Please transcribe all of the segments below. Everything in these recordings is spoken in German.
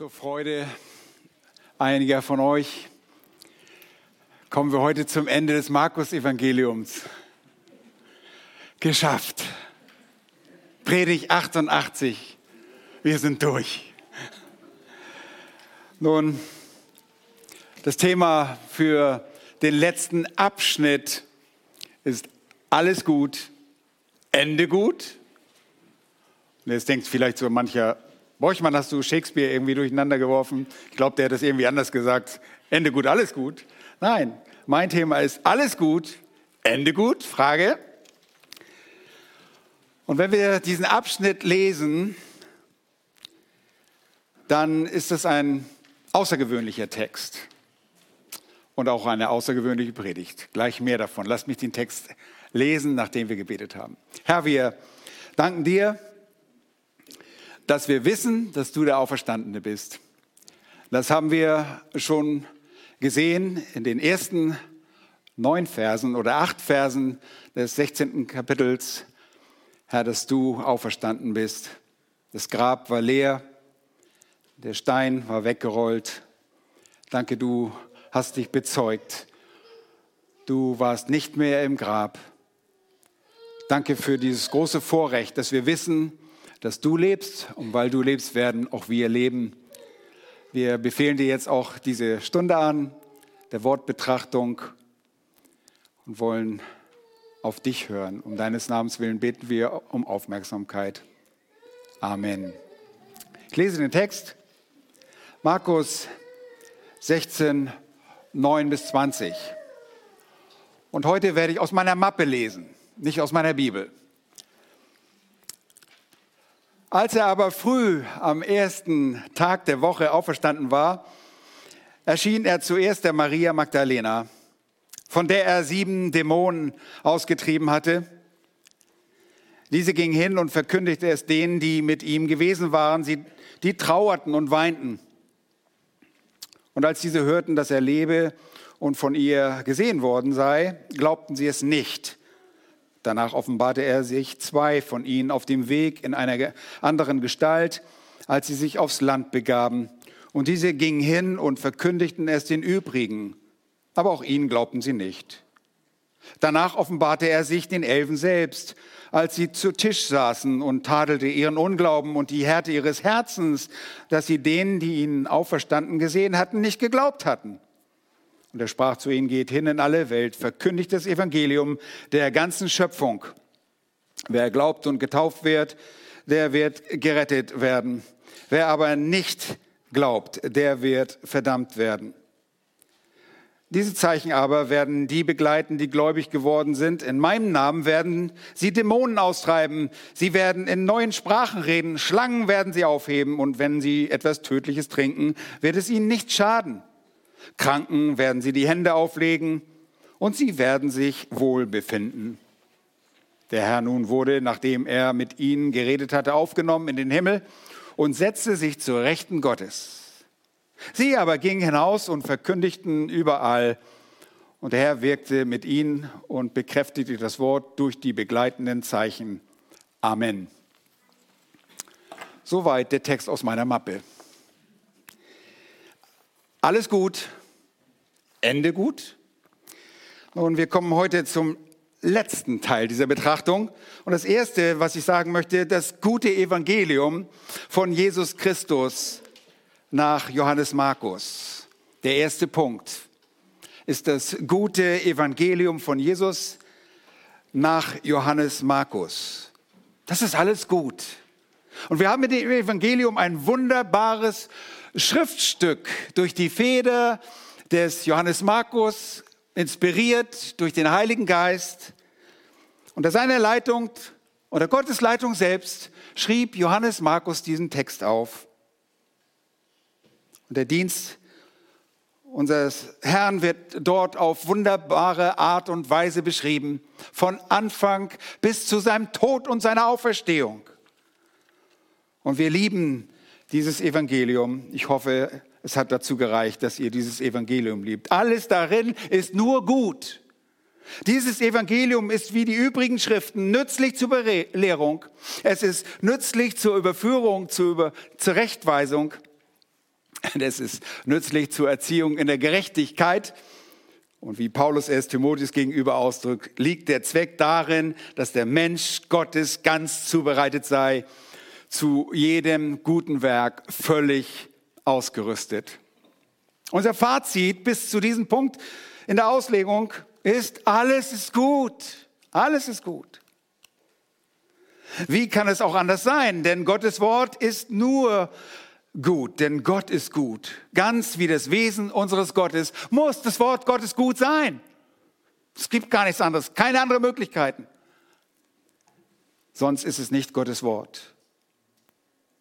Zur Freude einiger von euch kommen wir heute zum Ende des Markus-Evangeliums. Geschafft. Predigt 88. Wir sind durch. Nun, das Thema für den letzten Abschnitt ist alles gut, Ende gut. Und jetzt denkt vielleicht so mancher, Borchmann, hast du Shakespeare irgendwie durcheinander geworfen? Ich glaube, der hat das irgendwie anders gesagt. Ende gut, alles gut. Nein, mein Thema ist alles gut, Ende gut? Frage. Und wenn wir diesen Abschnitt lesen, dann ist es ein außergewöhnlicher Text und auch eine außergewöhnliche Predigt. Gleich mehr davon. Lasst mich den Text lesen, nachdem wir gebetet haben. Herr, wir danken dir dass wir wissen, dass du der Auferstandene bist. Das haben wir schon gesehen in den ersten neun Versen oder acht Versen des 16. Kapitels. Herr, dass du auferstanden bist. Das Grab war leer, der Stein war weggerollt. Danke, du hast dich bezeugt. Du warst nicht mehr im Grab. Danke für dieses große Vorrecht, dass wir wissen, dass du lebst und weil du lebst, werden auch wir leben. Wir befehlen dir jetzt auch diese Stunde an, der Wortbetrachtung und wollen auf dich hören. Um deines Namens willen beten wir um Aufmerksamkeit. Amen. Ich lese den Text. Markus 16, 9 bis 20. Und heute werde ich aus meiner Mappe lesen, nicht aus meiner Bibel. Als er aber früh am ersten Tag der Woche auferstanden war, erschien er zuerst der Maria Magdalena, von der er sieben Dämonen ausgetrieben hatte. Diese ging hin und verkündigte es denen, die mit ihm gewesen waren. Sie, die trauerten und weinten. Und als diese hörten, dass er lebe und von ihr gesehen worden sei, glaubten sie es nicht. Danach offenbarte er sich zwei von ihnen auf dem Weg in einer anderen Gestalt, als sie sich aufs Land begaben. Und diese gingen hin und verkündigten es den übrigen. Aber auch ihnen glaubten sie nicht. Danach offenbarte er sich den Elfen selbst, als sie zu Tisch saßen und tadelte ihren Unglauben und die Härte ihres Herzens, dass sie denen, die ihn auferstanden gesehen hatten, nicht geglaubt hatten. Und er sprach zu ihnen, geht hin in alle Welt, verkündigt das Evangelium der ganzen Schöpfung. Wer glaubt und getauft wird, der wird gerettet werden. Wer aber nicht glaubt, der wird verdammt werden. Diese Zeichen aber werden die begleiten, die gläubig geworden sind. In meinem Namen werden sie Dämonen austreiben. Sie werden in neuen Sprachen reden. Schlangen werden sie aufheben. Und wenn sie etwas Tödliches trinken, wird es ihnen nicht schaden. Kranken werden sie die Hände auflegen und sie werden sich wohl befinden. Der Herr nun wurde, nachdem er mit ihnen geredet hatte, aufgenommen in den Himmel und setzte sich zur Rechten Gottes. Sie aber gingen hinaus und verkündigten überall. Und der Herr wirkte mit ihnen und bekräftigte das Wort durch die begleitenden Zeichen. Amen. Soweit der Text aus meiner Mappe. Alles gut, Ende gut. Und wir kommen heute zum letzten Teil dieser Betrachtung. Und das Erste, was ich sagen möchte, das gute Evangelium von Jesus Christus nach Johannes Markus. Der erste Punkt ist das gute Evangelium von Jesus nach Johannes Markus. Das ist alles gut. Und wir haben mit dem Evangelium ein wunderbares Schriftstück durch die Feder des Johannes Markus, inspiriert durch den Heiligen Geist. Unter seiner Leitung, unter Gottes Leitung selbst, schrieb Johannes Markus diesen Text auf. Und der Dienst unseres Herrn wird dort auf wunderbare Art und Weise beschrieben, von Anfang bis zu seinem Tod und seiner Auferstehung. Und wir lieben dieses Evangelium. Ich hoffe, es hat dazu gereicht, dass ihr dieses Evangelium liebt. Alles darin ist nur gut. Dieses Evangelium ist wie die übrigen Schriften nützlich zur Belehrung. Es ist nützlich zur Überführung, zur Über Zurechtweisung. Das ist nützlich zur Erziehung in der Gerechtigkeit. Und wie Paulus es Timotheus gegenüber ausdrückt, liegt der Zweck darin, dass der Mensch Gottes ganz zubereitet sei, zu jedem guten Werk völlig ausgerüstet. Unser Fazit bis zu diesem Punkt in der Auslegung ist, alles ist gut. Alles ist gut. Wie kann es auch anders sein? Denn Gottes Wort ist nur gut, denn Gott ist gut. Ganz wie das Wesen unseres Gottes muss das Wort Gottes gut sein. Es gibt gar nichts anderes, keine anderen Möglichkeiten. Sonst ist es nicht Gottes Wort.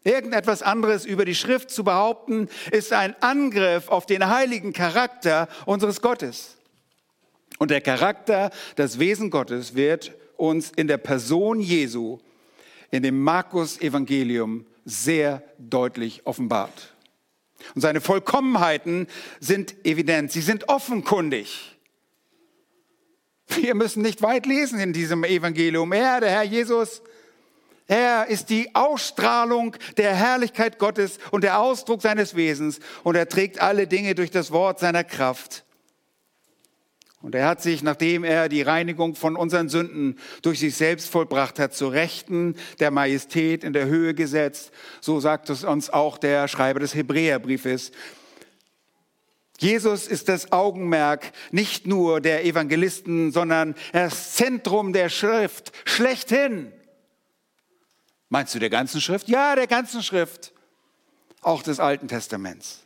Irgendetwas anderes über die Schrift zu behaupten, ist ein Angriff auf den heiligen Charakter unseres Gottes. Und der Charakter, das Wesen Gottes wird uns in der Person Jesu, in dem Markus-Evangelium sehr deutlich offenbart. Und seine Vollkommenheiten sind evident, sie sind offenkundig. Wir müssen nicht weit lesen in diesem Evangelium. Er, der Herr Jesus, er ist die Ausstrahlung der Herrlichkeit Gottes und der Ausdruck seines Wesens und er trägt alle Dinge durch das Wort seiner Kraft. Und er hat sich, nachdem er die Reinigung von unseren Sünden durch sich selbst vollbracht hat, zu Rechten der Majestät in der Höhe gesetzt. So sagt es uns auch der Schreiber des Hebräerbriefes. Jesus ist das Augenmerk nicht nur der Evangelisten, sondern das Zentrum der Schrift schlechthin. Meinst du der ganzen Schrift? Ja, der ganzen Schrift. Auch des Alten Testaments.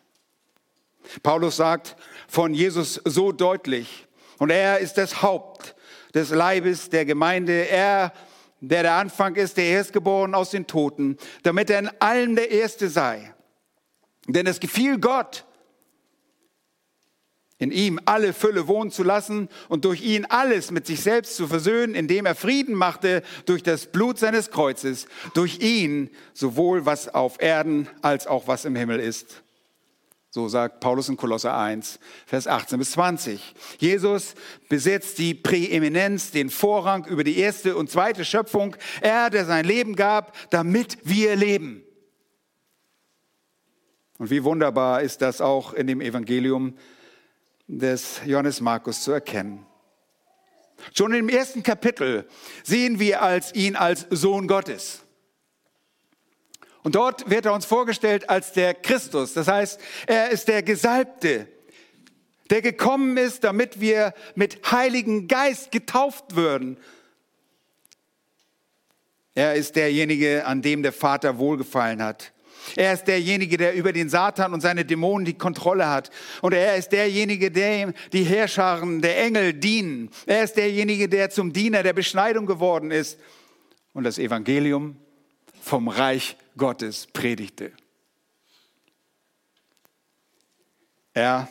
Paulus sagt von Jesus so deutlich, und er ist das Haupt des Leibes der Gemeinde. Er, der der Anfang ist, der Erstgeboren aus den Toten, damit er in allem der Erste sei. Denn es gefiel Gott, in ihm alle Fülle wohnen zu lassen und durch ihn alles mit sich selbst zu versöhnen, indem er Frieden machte durch das Blut seines Kreuzes, durch ihn sowohl was auf Erden als auch was im Himmel ist. So sagt Paulus in Kolosser 1, Vers 18 bis 20. Jesus besitzt die Präeminenz, den Vorrang über die erste und zweite Schöpfung. Er, der sein Leben gab, damit wir leben. Und wie wunderbar ist das auch in dem Evangelium des Johannes Markus zu erkennen. Schon im ersten Kapitel sehen wir als ihn als Sohn Gottes. Und dort wird er uns vorgestellt als der Christus. Das heißt, er ist der Gesalbte, der gekommen ist, damit wir mit Heiligen Geist getauft würden. Er ist derjenige, an dem der Vater wohlgefallen hat. Er ist derjenige, der über den Satan und seine Dämonen die Kontrolle hat. Und er ist derjenige, dem die Herrscharen der Engel dienen. Er ist derjenige, der zum Diener der Beschneidung geworden ist und das Evangelium vom Reich Gottes predigte. Er,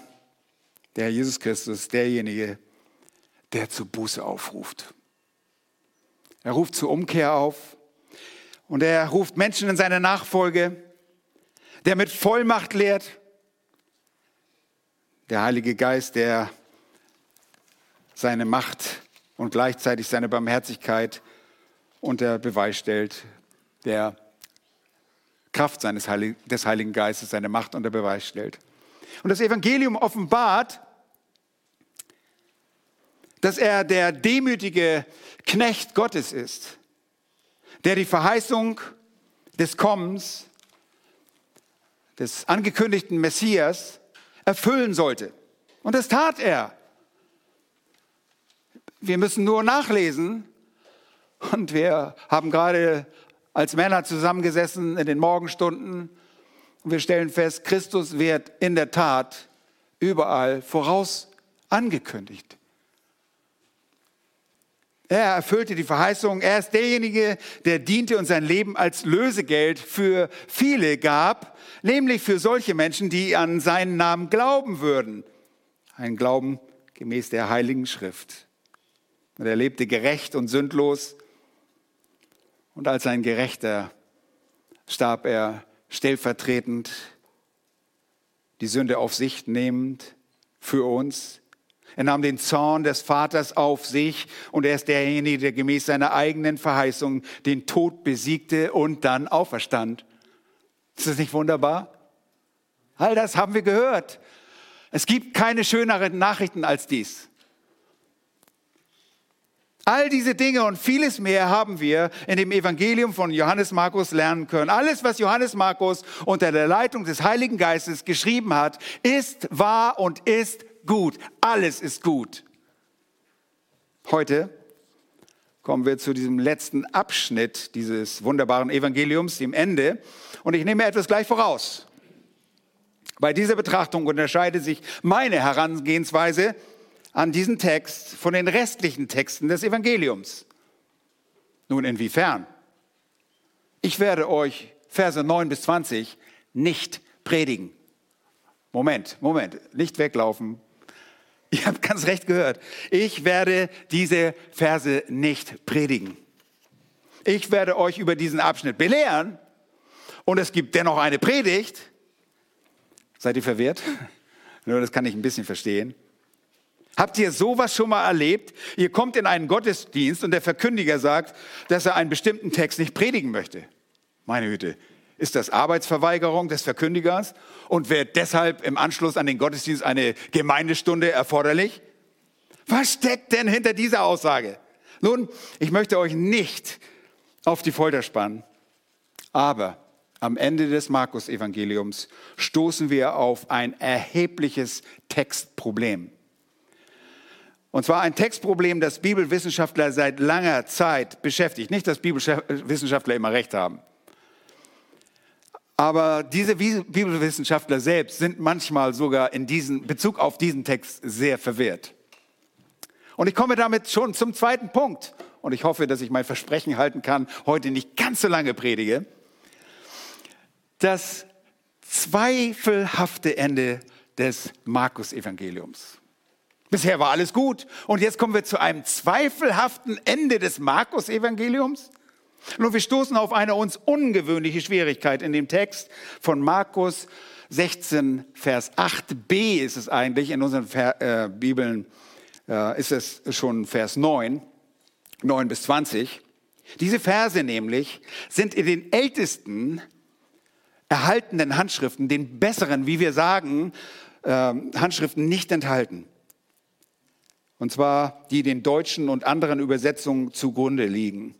der Jesus Christus, derjenige, der zur Buße aufruft. Er ruft zur Umkehr auf und er ruft Menschen in seine Nachfolge, der mit Vollmacht lehrt, der Heilige Geist, der seine Macht und gleichzeitig seine Barmherzigkeit unter Beweis stellt, der Kraft seines Heiligen, des Heiligen Geistes, seine Macht unter Beweis stellt. Und das Evangelium offenbart, dass er der demütige Knecht Gottes ist, der die Verheißung des Kommens, des angekündigten Messias erfüllen sollte. Und das tat er. Wir müssen nur nachlesen. Und wir haben gerade als Männer zusammengesessen in den Morgenstunden und wir stellen fest, Christus wird in der Tat überall voraus angekündigt. Er erfüllte die Verheißung. Er ist derjenige, der diente und sein Leben als Lösegeld für viele gab, nämlich für solche Menschen, die an seinen Namen glauben würden. Ein Glauben gemäß der Heiligen Schrift. Und er lebte gerecht und sündlos und als ein Gerechter starb er stellvertretend, die Sünde auf sich nehmend für uns. Er nahm den Zorn des Vaters auf sich und er ist derjenige, der gemäß seiner eigenen Verheißung den Tod besiegte und dann auferstand. Ist das nicht wunderbar? All das haben wir gehört. Es gibt keine schöneren Nachrichten als dies. All diese Dinge und vieles mehr haben wir in dem Evangelium von Johannes Markus lernen können. Alles, was Johannes Markus unter der Leitung des Heiligen Geistes geschrieben hat, ist wahr und ist gut. Alles ist gut. Heute kommen wir zu diesem letzten Abschnitt dieses wunderbaren Evangeliums, dem Ende. Und ich nehme etwas gleich voraus. Bei dieser Betrachtung unterscheidet sich meine Herangehensweise an diesen Text von den restlichen Texten des Evangeliums. Nun, inwiefern? Ich werde euch Verse 9 bis 20 nicht predigen. Moment, Moment, nicht weglaufen. Ihr habt ganz recht gehört. Ich werde diese Verse nicht predigen. Ich werde euch über diesen Abschnitt belehren und es gibt dennoch eine Predigt. Seid ihr verwirrt? Nur das kann ich ein bisschen verstehen. Habt ihr sowas schon mal erlebt? Ihr kommt in einen Gottesdienst und der Verkündiger sagt, dass er einen bestimmten Text nicht predigen möchte. Meine Hüte, ist das Arbeitsverweigerung des Verkündigers und wird deshalb im Anschluss an den Gottesdienst eine Gemeindestunde erforderlich? Was steckt denn hinter dieser Aussage? Nun, ich möchte euch nicht auf die Folter spannen, aber am Ende des Markus-Evangeliums stoßen wir auf ein erhebliches Textproblem. Und zwar ein Textproblem, das Bibelwissenschaftler seit langer Zeit beschäftigt. Nicht, dass Bibelwissenschaftler immer recht haben. Aber diese Bibelwissenschaftler selbst sind manchmal sogar in diesem Bezug auf diesen Text sehr verwirrt. Und ich komme damit schon zum zweiten Punkt. Und ich hoffe, dass ich mein Versprechen halten kann, heute nicht ganz so lange predige. Das zweifelhafte Ende des Markus-Evangeliums. Bisher war alles gut. Und jetzt kommen wir zu einem zweifelhaften Ende des Markus-Evangeliums. Nun, wir stoßen auf eine uns ungewöhnliche Schwierigkeit in dem Text von Markus 16, Vers 8b ist es eigentlich. In unseren Ver äh, Bibeln äh, ist es schon Vers 9, 9 bis 20. Diese Verse nämlich sind in den ältesten erhaltenen Handschriften, den besseren, wie wir sagen, äh, Handschriften nicht enthalten. Und zwar die den deutschen und anderen Übersetzungen zugrunde liegen.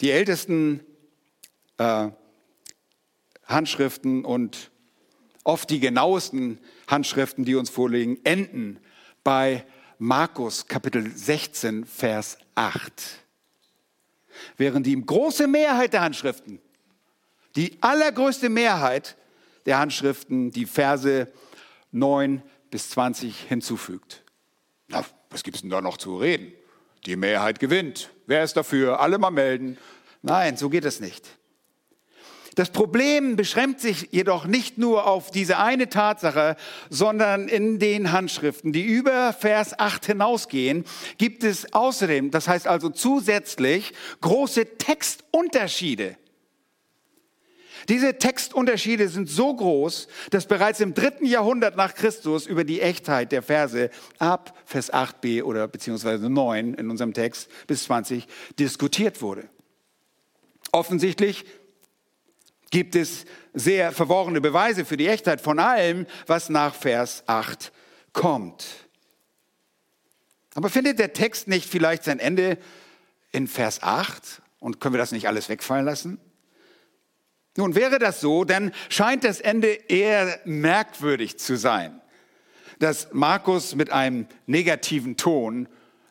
Die ältesten äh, Handschriften und oft die genauesten Handschriften, die uns vorliegen, enden bei Markus Kapitel 16, Vers 8. Während die große Mehrheit der Handschriften, die allergrößte Mehrheit der Handschriften, die Verse 9 bis 20 hinzufügt. Na, was gibt es denn da noch zu reden? Die Mehrheit gewinnt. Wer ist dafür? Alle mal melden. Nein, so geht es nicht. Das Problem beschränkt sich jedoch nicht nur auf diese eine Tatsache, sondern in den Handschriften, die über Vers 8 hinausgehen, gibt es außerdem, das heißt also zusätzlich, große Textunterschiede. Diese Textunterschiede sind so groß, dass bereits im dritten Jahrhundert nach Christus über die Echtheit der Verse ab Vers 8b oder beziehungsweise 9 in unserem Text bis 20 diskutiert wurde. Offensichtlich gibt es sehr verworrene Beweise für die Echtheit von allem, was nach Vers 8 kommt. Aber findet der Text nicht vielleicht sein Ende in Vers 8? Und können wir das nicht alles wegfallen lassen? Nun wäre das so, dann scheint das Ende eher merkwürdig zu sein, dass Markus mit einem negativen Ton,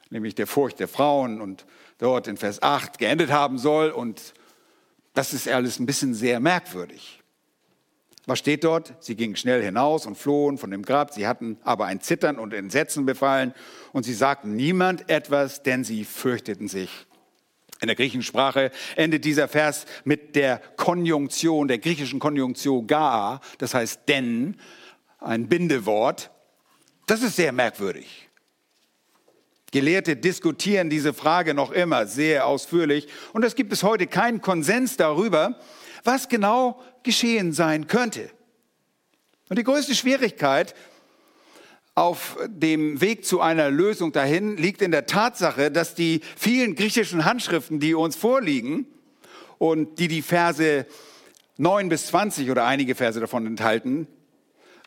nämlich der Furcht der Frauen und dort in Vers 8 geendet haben soll und das ist alles ein bisschen sehr merkwürdig. Was steht dort? Sie gingen schnell hinaus und flohen von dem Grab. Sie hatten aber ein Zittern und Entsetzen befallen und sie sagten niemand etwas, denn sie fürchteten sich. In der griechischen Sprache endet dieser Vers mit der Konjunktion, der griechischen Konjunktion ga, das heißt denn, ein Bindewort. Das ist sehr merkwürdig. Gelehrte diskutieren diese Frage noch immer sehr ausführlich und es gibt bis heute keinen Konsens darüber, was genau geschehen sein könnte. Und die größte Schwierigkeit auf dem Weg zu einer Lösung dahin liegt in der Tatsache, dass die vielen griechischen Handschriften, die uns vorliegen und die die Verse 9 bis 20 oder einige Verse davon enthalten,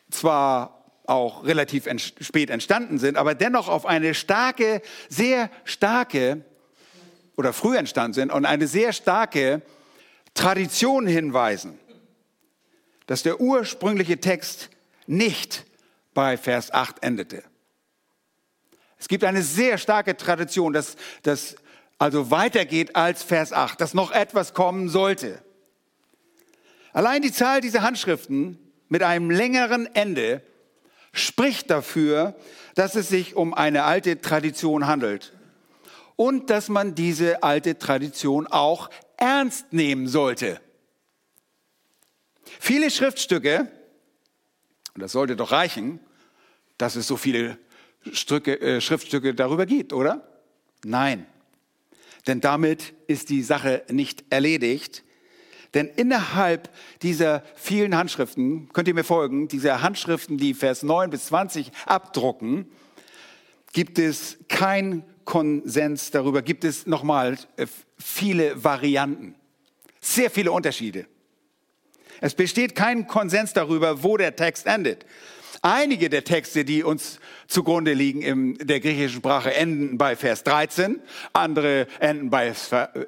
zwar auch relativ ent spät entstanden sind, aber dennoch auf eine starke, sehr starke oder früh entstanden sind und eine sehr starke Tradition hinweisen, dass der ursprüngliche Text nicht bei Vers 8 endete. Es gibt eine sehr starke Tradition, dass das also weitergeht als Vers 8, dass noch etwas kommen sollte. Allein die Zahl dieser Handschriften mit einem längeren Ende spricht dafür, dass es sich um eine alte Tradition handelt und dass man diese alte Tradition auch ernst nehmen sollte. Viele Schriftstücke, und das sollte doch reichen, dass es so viele Stücke, äh, Schriftstücke darüber gibt, oder? Nein. Denn damit ist die Sache nicht erledigt. Denn innerhalb dieser vielen Handschriften, könnt ihr mir folgen, diese Handschriften, die Vers 9 bis 20 abdrucken, gibt es kein Konsens darüber, gibt es nochmal äh, viele Varianten, sehr viele Unterschiede. Es besteht kein Konsens darüber, wo der Text endet. Einige der Texte, die uns zugrunde liegen in der griechischen Sprache, enden bei Vers 13, andere enden bei,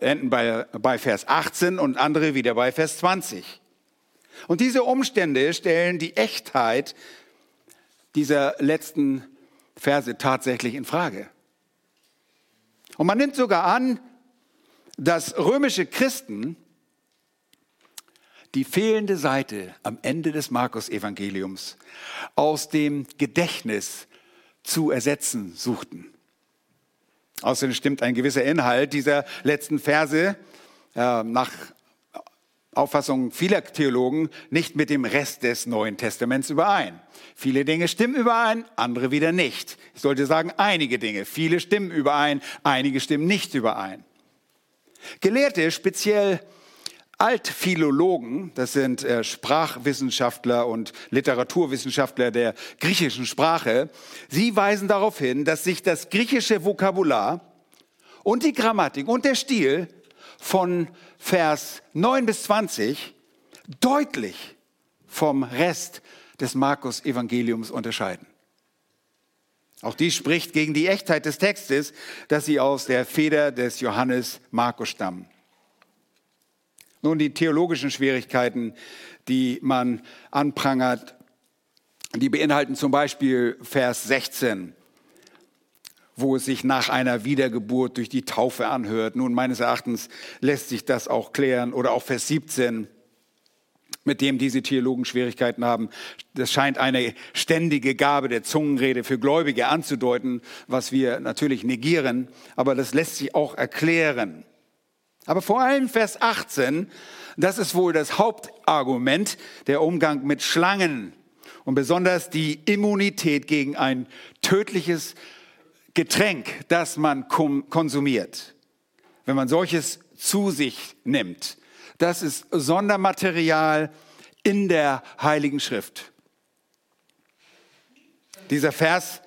enden bei, bei Vers 18 und andere wieder bei Vers 20. Und diese Umstände stellen die Echtheit dieser letzten Verse tatsächlich in Frage. Und man nimmt sogar an, dass römische Christen die fehlende Seite am Ende des Markus-Evangeliums aus dem Gedächtnis zu ersetzen suchten. Außerdem stimmt ein gewisser Inhalt dieser letzten Verse äh, nach Auffassung vieler Theologen nicht mit dem Rest des Neuen Testaments überein. Viele Dinge stimmen überein, andere wieder nicht. Ich sollte sagen, einige Dinge. Viele stimmen überein, einige stimmen nicht überein. Gelehrte, speziell Altphilologen, das sind äh, Sprachwissenschaftler und Literaturwissenschaftler der griechischen Sprache, sie weisen darauf hin, dass sich das griechische Vokabular und die Grammatik und der Stil von Vers 9 bis 20 deutlich vom Rest des Markus-Evangeliums unterscheiden. Auch dies spricht gegen die Echtheit des Textes, dass sie aus der Feder des Johannes Markus stammen. Nun, die theologischen Schwierigkeiten, die man anprangert, die beinhalten zum Beispiel Vers 16, wo es sich nach einer Wiedergeburt durch die Taufe anhört. Nun, meines Erachtens lässt sich das auch klären. Oder auch Vers 17, mit dem diese Theologen Schwierigkeiten haben. Das scheint eine ständige Gabe der Zungenrede für Gläubige anzudeuten, was wir natürlich negieren, aber das lässt sich auch erklären. Aber vor allem Vers 18, das ist wohl das Hauptargument, der Umgang mit Schlangen und besonders die Immunität gegen ein tödliches Getränk, das man konsumiert. Wenn man solches zu sich nimmt, das ist Sondermaterial in der Heiligen Schrift. Dieser Vers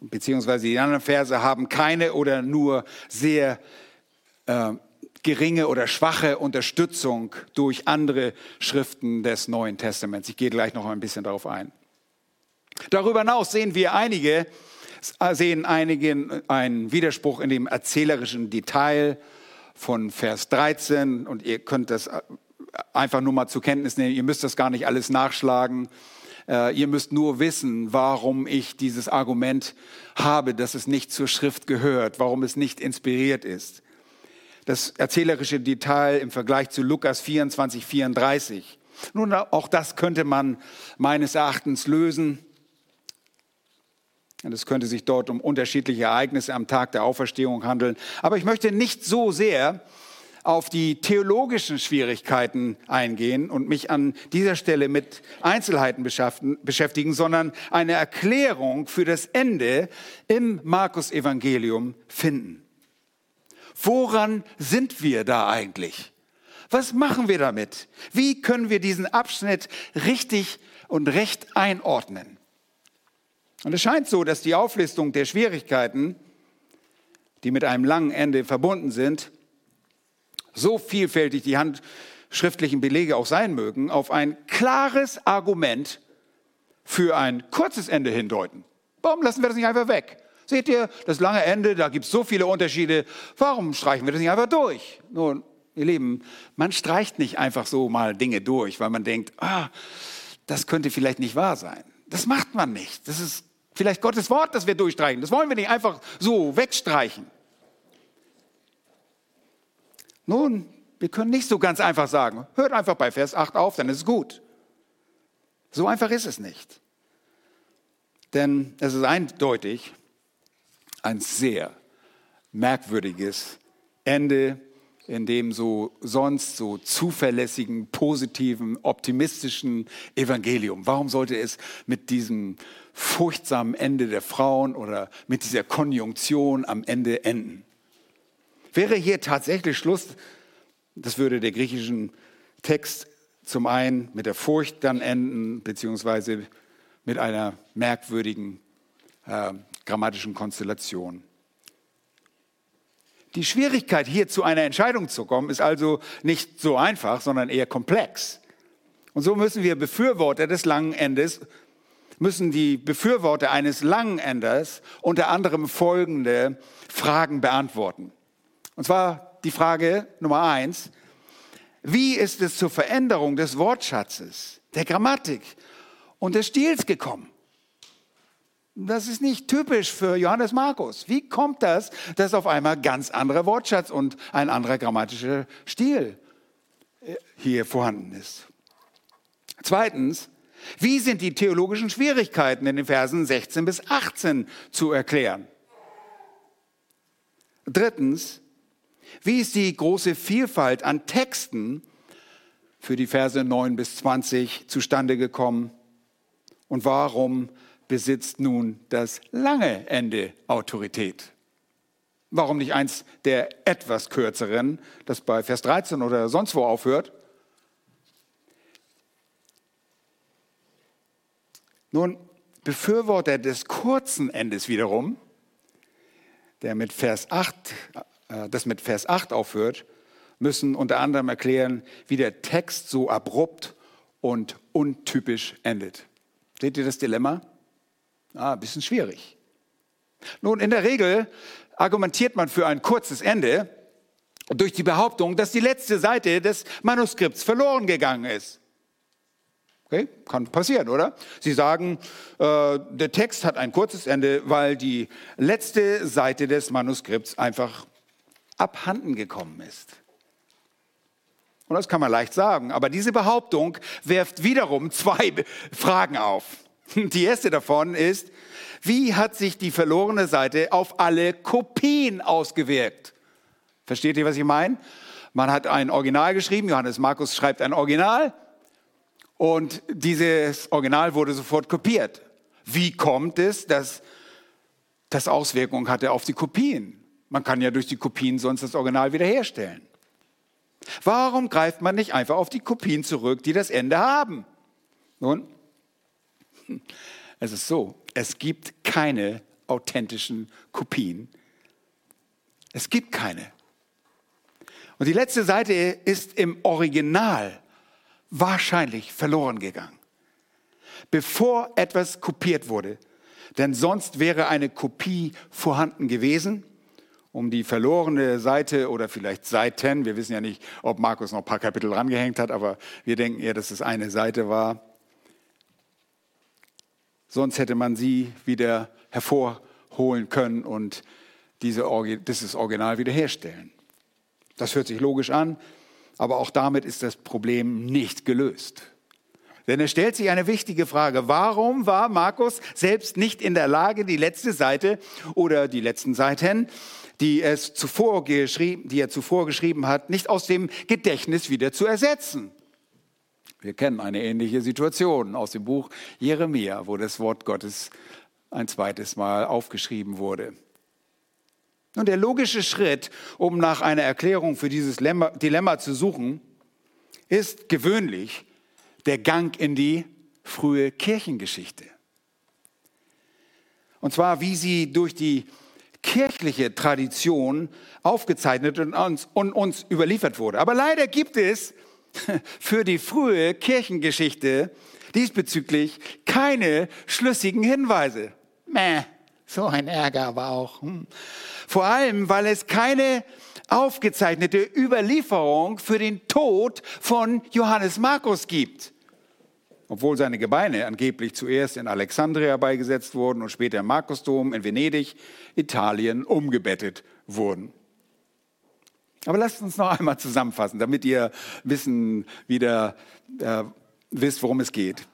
beziehungsweise die anderen Verse haben keine oder nur sehr äh, geringe oder schwache Unterstützung durch andere Schriften des Neuen Testaments. Ich gehe gleich noch ein bisschen darauf ein. Darüber hinaus sehen wir einige, sehen einige einen Widerspruch in dem erzählerischen Detail von Vers 13 und ihr könnt das einfach nur mal zur Kenntnis nehmen. Ihr müsst das gar nicht alles nachschlagen. Äh, ihr müsst nur wissen, warum ich dieses Argument habe, dass es nicht zur Schrift gehört, warum es nicht inspiriert ist das erzählerische Detail im Vergleich zu Lukas 24, 34. Nun, auch das könnte man meines Erachtens lösen. Und es könnte sich dort um unterschiedliche Ereignisse am Tag der Auferstehung handeln. Aber ich möchte nicht so sehr auf die theologischen Schwierigkeiten eingehen und mich an dieser Stelle mit Einzelheiten beschäftigen, sondern eine Erklärung für das Ende im Markus Evangelium finden. Woran sind wir da eigentlich? Was machen wir damit? Wie können wir diesen Abschnitt richtig und recht einordnen? Und es scheint so, dass die Auflistung der Schwierigkeiten, die mit einem langen Ende verbunden sind, so vielfältig die handschriftlichen Belege auch sein mögen, auf ein klares Argument für ein kurzes Ende hindeuten. Warum lassen wir das nicht einfach weg? Seht ihr, das lange Ende, da gibt es so viele Unterschiede. Warum streichen wir das nicht einfach durch? Nun, ihr Lieben, man streicht nicht einfach so mal Dinge durch, weil man denkt, ah, das könnte vielleicht nicht wahr sein. Das macht man nicht. Das ist vielleicht Gottes Wort, das wir durchstreichen. Das wollen wir nicht einfach so wegstreichen. Nun, wir können nicht so ganz einfach sagen, hört einfach bei Vers 8 auf, dann ist es gut. So einfach ist es nicht. Denn es ist eindeutig ein sehr merkwürdiges Ende in dem so sonst so zuverlässigen, positiven, optimistischen Evangelium. Warum sollte es mit diesem furchtsamen Ende der Frauen oder mit dieser Konjunktion am Ende enden? Wäre hier tatsächlich Schluss, das würde der griechischen Text zum einen mit der Furcht dann enden, beziehungsweise mit einer merkwürdigen äh, grammatischen Konstellation. Die Schwierigkeit, hier zu einer Entscheidung zu kommen, ist also nicht so einfach, sondern eher komplex. Und so müssen wir Befürworter des langen Endes, müssen die Befürworter eines langen Endes unter anderem folgende Fragen beantworten. Und zwar die Frage Nummer eins, wie ist es zur Veränderung des Wortschatzes, der Grammatik und des Stils gekommen? Das ist nicht typisch für Johannes Markus. Wie kommt das, dass auf einmal ganz anderer Wortschatz und ein anderer grammatischer Stil äh, hier vorhanden ist? Zweitens, wie sind die theologischen Schwierigkeiten in den Versen 16 bis 18 zu erklären? Drittens, wie ist die große Vielfalt an Texten für die Verse 9 bis 20 zustande gekommen? Und warum besitzt nun das lange Ende Autorität. Warum nicht eins der etwas kürzeren, das bei Vers 13 oder sonst wo aufhört? Nun, Befürworter des kurzen Endes wiederum, der mit Vers 8, äh, das mit Vers 8 aufhört, müssen unter anderem erklären, wie der Text so abrupt und untypisch endet. Seht ihr das Dilemma? Ah, ein bisschen schwierig. Nun, in der Regel argumentiert man für ein kurzes Ende durch die Behauptung, dass die letzte Seite des Manuskripts verloren gegangen ist. Okay, kann passieren, oder? Sie sagen, äh, der Text hat ein kurzes Ende, weil die letzte Seite des Manuskripts einfach abhanden gekommen ist. Und das kann man leicht sagen, aber diese Behauptung wirft wiederum zwei Fragen auf. Die erste davon ist, wie hat sich die verlorene Seite auf alle Kopien ausgewirkt? Versteht ihr, was ich meine? Man hat ein Original geschrieben, Johannes Markus schreibt ein Original und dieses Original wurde sofort kopiert. Wie kommt es, dass das Auswirkungen hatte auf die Kopien? Man kann ja durch die Kopien sonst das Original wiederherstellen. Warum greift man nicht einfach auf die Kopien zurück, die das Ende haben? Nun, es ist so, es gibt keine authentischen Kopien. Es gibt keine. Und die letzte Seite ist im Original wahrscheinlich verloren gegangen, bevor etwas kopiert wurde. Denn sonst wäre eine Kopie vorhanden gewesen, um die verlorene Seite oder vielleicht Seiten, wir wissen ja nicht, ob Markus noch ein paar Kapitel rangehängt hat, aber wir denken eher, dass es eine Seite war, Sonst hätte man sie wieder hervorholen können und diese, dieses Original wiederherstellen. Das hört sich logisch an, aber auch damit ist das Problem nicht gelöst. Denn es stellt sich eine wichtige Frage. Warum war Markus selbst nicht in der Lage, die letzte Seite oder die letzten Seiten, die, es zuvor geschrieben, die er zuvor geschrieben hat, nicht aus dem Gedächtnis wieder zu ersetzen? Wir kennen eine ähnliche Situation aus dem Buch Jeremia, wo das Wort Gottes ein zweites Mal aufgeschrieben wurde. Und der logische Schritt, um nach einer Erklärung für dieses Dilemma zu suchen, ist gewöhnlich der Gang in die frühe Kirchengeschichte. Und zwar, wie sie durch die kirchliche Tradition aufgezeichnet und uns, und uns überliefert wurde. Aber leider gibt es für die frühe Kirchengeschichte diesbezüglich keine schlüssigen Hinweise. Mäh, so ein Ärger aber auch. Hm. Vor allem, weil es keine aufgezeichnete Überlieferung für den Tod von Johannes Markus gibt. Obwohl seine Gebeine angeblich zuerst in Alexandria beigesetzt wurden und später im Markusdom in Venedig, Italien, umgebettet wurden. Aber lasst uns noch einmal zusammenfassen, damit ihr wissen, wieder äh, wisst, worum es geht.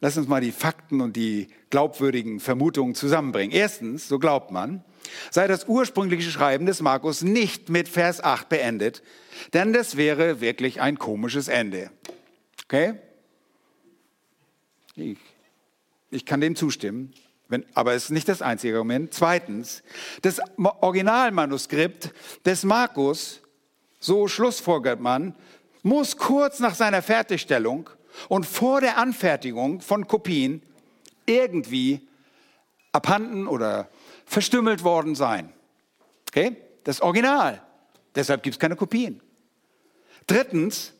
Lasst uns mal die Fakten und die glaubwürdigen Vermutungen zusammenbringen. Erstens, so glaubt man, sei das ursprüngliche Schreiben des Markus nicht mit Vers 8 beendet, denn das wäre wirklich ein komisches Ende. Okay? Ich, ich kann dem zustimmen, wenn, aber es ist nicht das einzige Argument. Zweitens, das Originalmanuskript des Markus, so schlussfolgert man, muss kurz nach seiner Fertigstellung und vor der Anfertigung von Kopien irgendwie abhanden oder verstümmelt worden sein. Okay? Das Original. Deshalb gibt es keine Kopien. Drittens,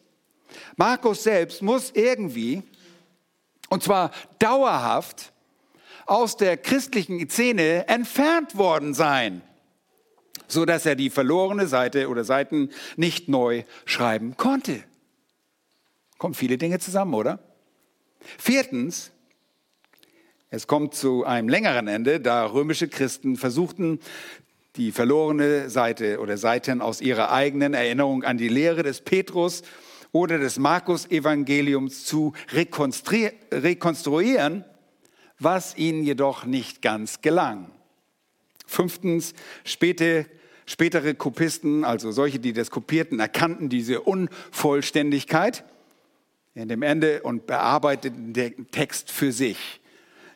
Markus selbst muss irgendwie, und zwar dauerhaft, aus der christlichen Szene entfernt worden sein, so dass er die verlorene Seite oder Seiten nicht neu schreiben konnte. Kommen viele Dinge zusammen, oder? Viertens, es kommt zu einem längeren Ende, da römische Christen versuchten, die verlorene Seite oder Seiten aus ihrer eigenen Erinnerung an die Lehre des Petrus oder des Markus-Evangeliums zu rekonstruieren, was ihnen jedoch nicht ganz gelang. Fünftens, späte, spätere Kopisten, also solche, die das Kopierten erkannten, diese Unvollständigkeit in dem Ende und bearbeiteten den Text für sich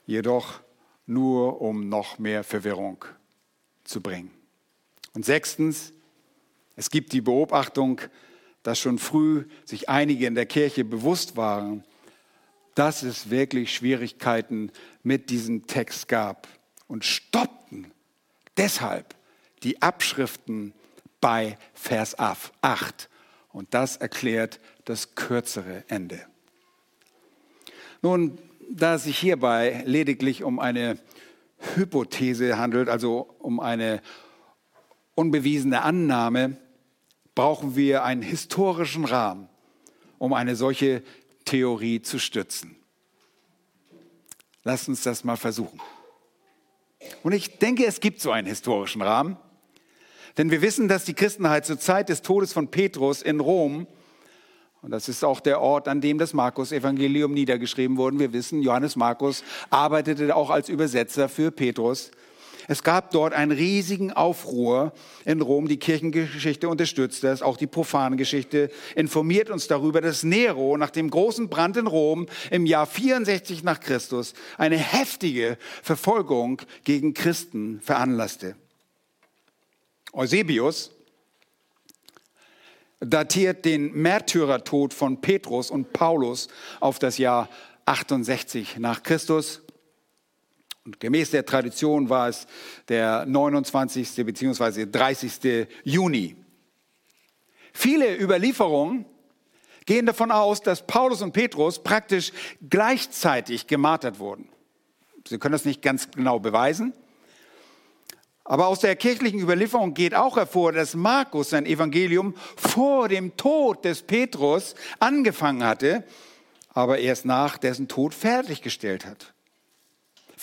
jedoch nur um noch mehr Verwirrung zu bringen. Und sechstens, es gibt die Beobachtung, dass schon früh sich einige in der Kirche bewusst waren, dass es wirklich Schwierigkeiten mit diesem Text gab und stoppten deshalb die Abschriften bei Vers 8. Und das erklärt das kürzere Ende. Nun, da es sich hierbei lediglich um eine Hypothese handelt, also um eine unbewiesene Annahme, brauchen wir einen historischen Rahmen, um eine solche Theorie zu stützen. Lasst uns das mal versuchen. Und ich denke, es gibt so einen historischen Rahmen, denn wir wissen, dass die Christenheit zur Zeit des Todes von Petrus in Rom und das ist auch der Ort, an dem das Markus-Evangelium niedergeschrieben wurde. Wir wissen, Johannes Markus arbeitete auch als Übersetzer für Petrus. Es gab dort einen riesigen Aufruhr in Rom. Die Kirchengeschichte unterstützt das, auch die profane Geschichte informiert uns darüber, dass Nero nach dem großen Brand in Rom im Jahr 64 nach Christus eine heftige Verfolgung gegen Christen veranlasste. Eusebius, datiert den Märtyrertod von Petrus und Paulus auf das Jahr 68 nach Christus. Und gemäß der Tradition war es der 29. bzw. 30. Juni. Viele Überlieferungen gehen davon aus, dass Paulus und Petrus praktisch gleichzeitig gemartert wurden. Sie können das nicht ganz genau beweisen, aber aus der kirchlichen Überlieferung geht auch hervor, dass Markus sein Evangelium vor dem Tod des Petrus angefangen hatte, aber erst nach dessen Tod fertiggestellt hat.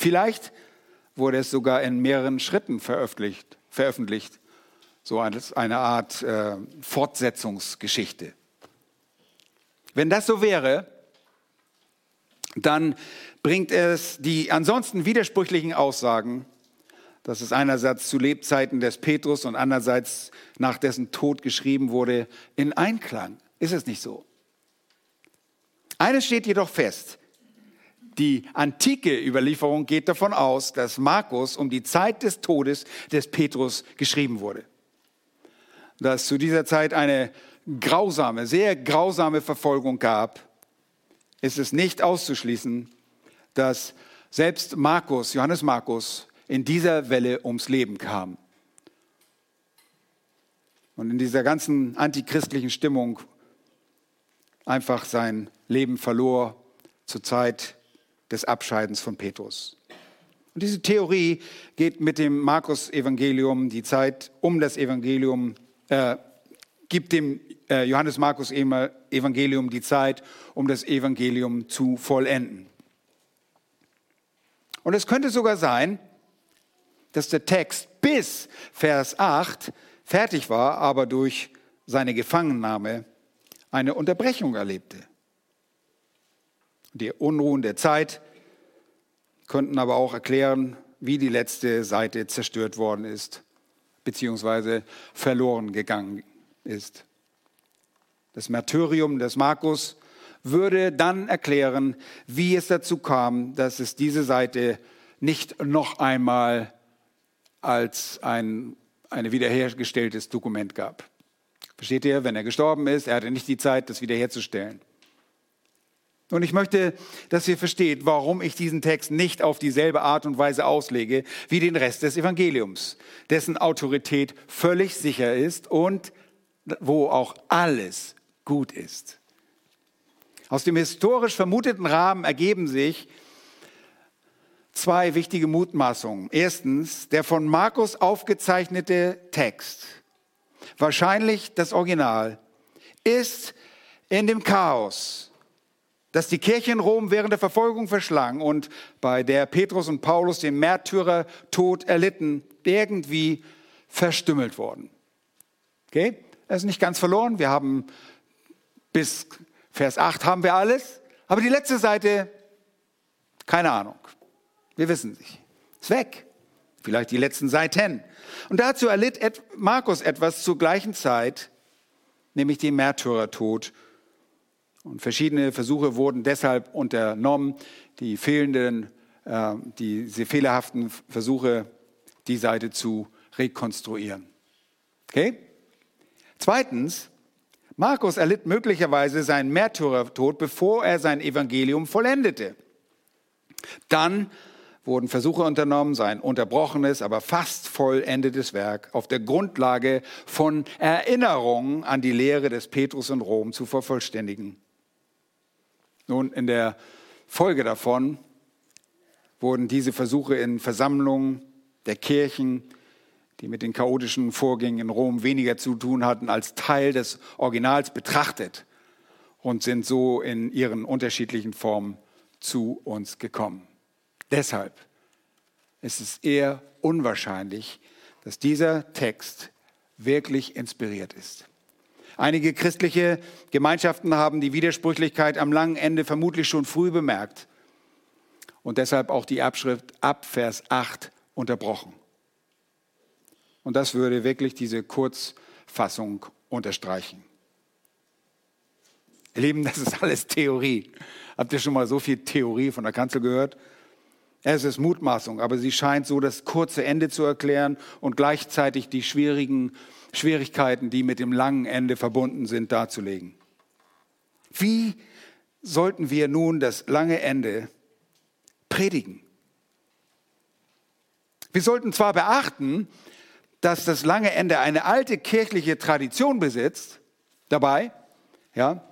Vielleicht wurde es sogar in mehreren Schritten veröffentlicht, veröffentlicht so eine Art äh, Fortsetzungsgeschichte. Wenn das so wäre, dann bringt es die ansonsten widersprüchlichen Aussagen dass es einerseits zu Lebzeiten des Petrus und andererseits nach dessen Tod geschrieben wurde, in Einklang. Ist es nicht so? Eines steht jedoch fest. Die antike Überlieferung geht davon aus, dass Markus um die Zeit des Todes des Petrus geschrieben wurde. Dass zu dieser Zeit eine grausame, sehr grausame Verfolgung gab, ist es nicht auszuschließen, dass selbst Markus, Johannes Markus, in dieser Welle ums Leben kam. Und in dieser ganzen antichristlichen Stimmung einfach sein Leben verlor, zur Zeit des Abscheidens von Petrus. Und diese Theorie geht mit dem Markus-Evangelium, die Zeit um das Evangelium, äh, gibt dem äh, Johannes Markus Evangelium die Zeit, um das Evangelium zu vollenden. Und es könnte sogar sein, dass der Text bis Vers 8 fertig war, aber durch seine Gefangennahme eine Unterbrechung erlebte. Die Unruhen der Zeit könnten aber auch erklären, wie die letzte Seite zerstört worden ist, beziehungsweise verloren gegangen ist. Das Martyrium des Markus würde dann erklären, wie es dazu kam, dass es diese Seite nicht noch einmal als ein ein wiederhergestelltes Dokument gab. Versteht ihr? Wenn er gestorben ist, er hatte nicht die Zeit, das wiederherzustellen. Und ich möchte, dass ihr versteht, warum ich diesen Text nicht auf dieselbe Art und Weise auslege wie den Rest des Evangeliums, dessen Autorität völlig sicher ist und wo auch alles gut ist. Aus dem historisch vermuteten Rahmen ergeben sich zwei wichtige Mutmaßungen. Erstens, der von Markus aufgezeichnete Text, wahrscheinlich das Original, ist in dem Chaos, das die Kirche in Rom während der Verfolgung verschlang und bei der Petrus und Paulus den Märtyrertod erlitten, irgendwie verstümmelt worden. Okay? Er ist nicht ganz verloren. Wir haben bis Vers 8 haben wir alles. Aber die letzte Seite, keine Ahnung. Wir wissen nicht. Ist weg. Vielleicht die letzten Seiten. Und dazu erlitt Markus etwas zur gleichen Zeit, nämlich den Märtyrertod. Und verschiedene Versuche wurden deshalb unternommen, die fehlenden, äh, diese fehlerhaften Versuche, die Seite zu rekonstruieren. Okay? Zweitens, Markus erlitt möglicherweise seinen Märtyrertod, bevor er sein Evangelium vollendete. Dann wurden Versuche unternommen, sein unterbrochenes, aber fast vollendetes Werk auf der Grundlage von Erinnerungen an die Lehre des Petrus in Rom zu vervollständigen. Nun, in der Folge davon wurden diese Versuche in Versammlungen der Kirchen, die mit den chaotischen Vorgängen in Rom weniger zu tun hatten, als Teil des Originals betrachtet und sind so in ihren unterschiedlichen Formen zu uns gekommen. Deshalb ist es eher unwahrscheinlich, dass dieser Text wirklich inspiriert ist. Einige christliche Gemeinschaften haben die Widersprüchlichkeit am langen Ende vermutlich schon früh bemerkt und deshalb auch die Abschrift ab Vers 8 unterbrochen. Und das würde wirklich diese Kurzfassung unterstreichen. Ihr Lieben, das ist alles Theorie. Habt ihr schon mal so viel Theorie von der Kanzel gehört? Es ist Mutmaßung, aber sie scheint so das kurze Ende zu erklären und gleichzeitig die schwierigen Schwierigkeiten, die mit dem langen Ende verbunden sind, darzulegen. Wie sollten wir nun das lange Ende predigen? Wir sollten zwar beachten, dass das lange Ende eine alte kirchliche Tradition besitzt, dabei, ja,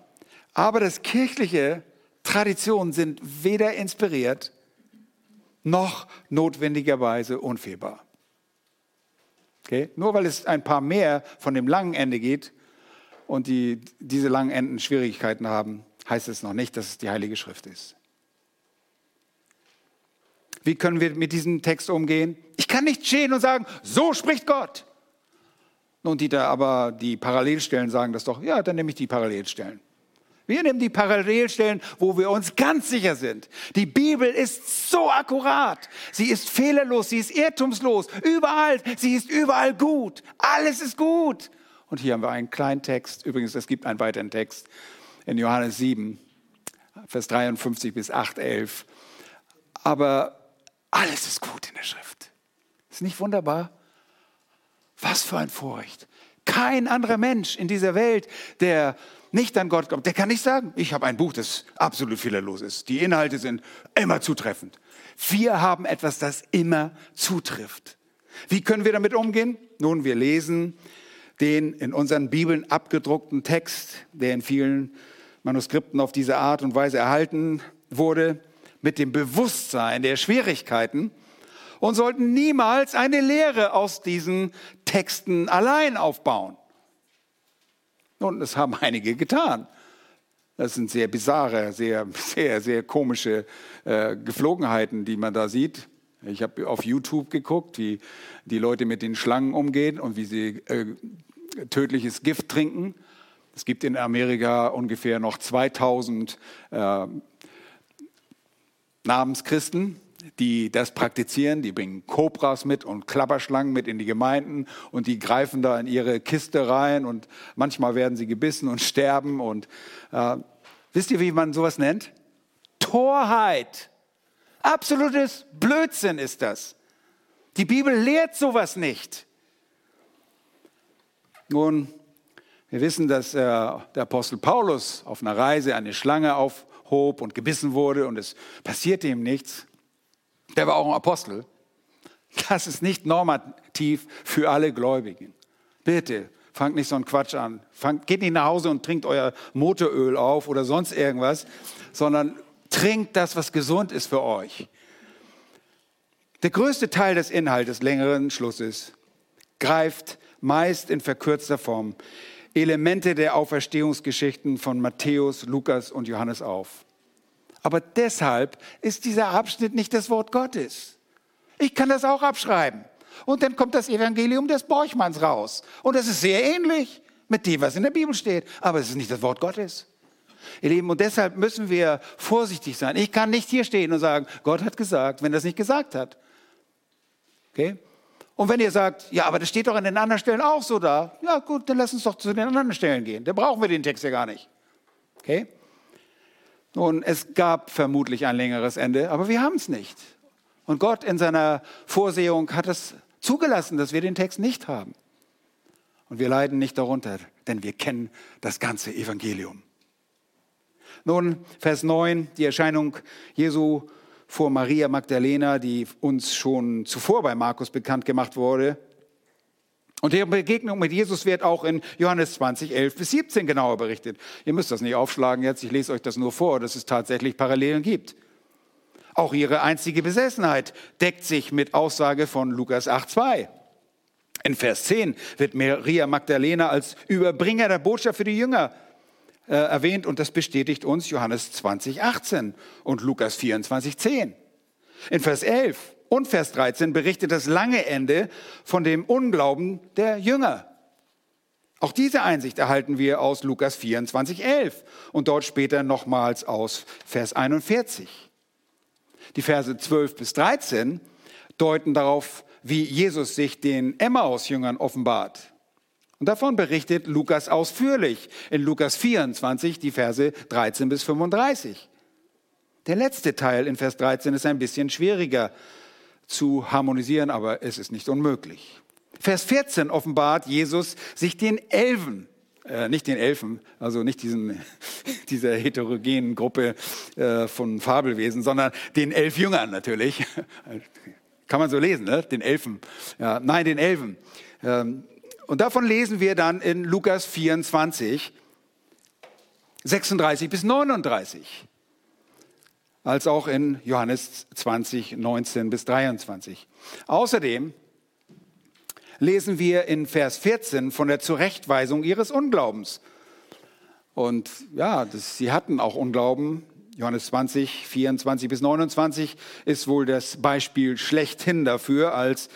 aber das kirchliche Traditionen sind weder inspiriert noch notwendigerweise unfehlbar. Okay? Nur weil es ein paar mehr von dem langen Ende geht und die, diese langen Enden Schwierigkeiten haben, heißt es noch nicht, dass es die Heilige Schrift ist. Wie können wir mit diesem Text umgehen? Ich kann nicht stehen und sagen, so spricht Gott. Nun, Dieter, aber die Parallelstellen sagen das doch. Ja, dann nehme ich die Parallelstellen. Wir nehmen die Parallelstellen, wo wir uns ganz sicher sind. Die Bibel ist so akkurat. Sie ist fehlerlos, sie ist irrtumslos. Überall, sie ist überall gut. Alles ist gut. Und hier haben wir einen kleinen Text. Übrigens, es gibt einen weiteren Text in Johannes 7, Vers 53 bis 8, 11. Aber alles ist gut in der Schrift. Ist nicht wunderbar? Was für ein Vorrecht. Kein anderer Mensch in dieser Welt, der nicht an Gott glaubt, der kann nicht sagen, ich habe ein Buch, das absolut fehlerlos ist. Die Inhalte sind immer zutreffend. Wir haben etwas, das immer zutrifft. Wie können wir damit umgehen? Nun, wir lesen den in unseren Bibeln abgedruckten Text, der in vielen Manuskripten auf diese Art und Weise erhalten wurde mit dem Bewusstsein der Schwierigkeiten und sollten niemals eine Lehre aus diesen Texten allein aufbauen. Und es haben einige getan. Das sind sehr bizarre, sehr, sehr, sehr komische äh, Geflogenheiten, die man da sieht. Ich habe auf YouTube geguckt, wie die Leute mit den Schlangen umgehen und wie sie äh, tödliches Gift trinken. Es gibt in Amerika ungefähr noch 2000 äh, Namenschristen, die das praktizieren. Die bringen Kobras mit und Klapperschlangen mit in die Gemeinden und die greifen da in ihre Kiste rein und manchmal werden sie gebissen und sterben. Und äh, wisst ihr, wie man sowas nennt? Torheit. Absolutes Blödsinn ist das. Die Bibel lehrt sowas nicht. Nun, wir wissen, dass äh, der Apostel Paulus auf einer Reise eine Schlange aufhob und gebissen wurde und es passierte ihm nichts. Der war auch ein Apostel. Das ist nicht normativ für alle Gläubigen. Bitte, fangt nicht so einen Quatsch an. Fangt, geht nicht nach Hause und trinkt euer Motoröl auf oder sonst irgendwas, sondern trinkt das, was gesund ist für euch. Der größte Teil des Inhaltes längeren Schlusses greift meist in verkürzter Form Elemente der Auferstehungsgeschichten von Matthäus, Lukas und Johannes auf. Aber deshalb ist dieser Abschnitt nicht das Wort Gottes. Ich kann das auch abschreiben. Und dann kommt das Evangelium des Borchmanns raus. Und das ist sehr ähnlich mit dem, was in der Bibel steht. Aber es ist nicht das Wort Gottes. Ihr Lieben, und deshalb müssen wir vorsichtig sein. Ich kann nicht hier stehen und sagen, Gott hat gesagt, wenn er es nicht gesagt hat. Okay? Und wenn ihr sagt, ja, aber das steht doch an den anderen Stellen auch so da, ja gut, dann lass uns doch zu den anderen Stellen gehen. Da brauchen wir den Text ja gar nicht. Okay? Nun, es gab vermutlich ein längeres Ende, aber wir haben es nicht. Und Gott in seiner Vorsehung hat es zugelassen, dass wir den Text nicht haben. Und wir leiden nicht darunter, denn wir kennen das ganze Evangelium. Nun, Vers 9, die Erscheinung Jesu vor Maria Magdalena, die uns schon zuvor bei Markus bekannt gemacht wurde. Und die Begegnung mit Jesus wird auch in Johannes 20, 11 bis 17 genauer berichtet. Ihr müsst das nicht aufschlagen jetzt, ich lese euch das nur vor, dass es tatsächlich Parallelen gibt. Auch ihre einzige Besessenheit deckt sich mit Aussage von Lukas 8, 2. In Vers 10 wird Maria Magdalena als Überbringer der Botschaft für die Jünger äh, erwähnt und das bestätigt uns Johannes 20, 18 und Lukas 24, 10. In Vers 11 und Vers 13 berichtet das lange Ende von dem Unglauben der Jünger. Auch diese Einsicht erhalten wir aus Lukas 24, 11 und dort später nochmals aus Vers 41. Die Verse 12 bis 13 deuten darauf, wie Jesus sich den Emmaus-Jüngern offenbart. Und davon berichtet Lukas ausführlich in Lukas 24, die Verse 13 bis 35. Der letzte Teil in Vers 13 ist ein bisschen schwieriger zu harmonisieren, aber es ist nicht unmöglich. Vers 14 offenbart Jesus sich den Elfen, äh, nicht den Elfen, also nicht diesen, dieser heterogenen Gruppe äh, von Fabelwesen, sondern den elf Jüngern natürlich. Kann man so lesen, ne? den Elfen. Ja, nein, den Elfen. Ähm, und davon lesen wir dann in Lukas 24, 36 bis 39, als auch in Johannes 20, 19 bis 23. Außerdem lesen wir in Vers 14 von der Zurechtweisung ihres Unglaubens. Und ja, das, sie hatten auch Unglauben. Johannes 20, 24 bis 29 ist wohl das Beispiel schlechthin dafür, als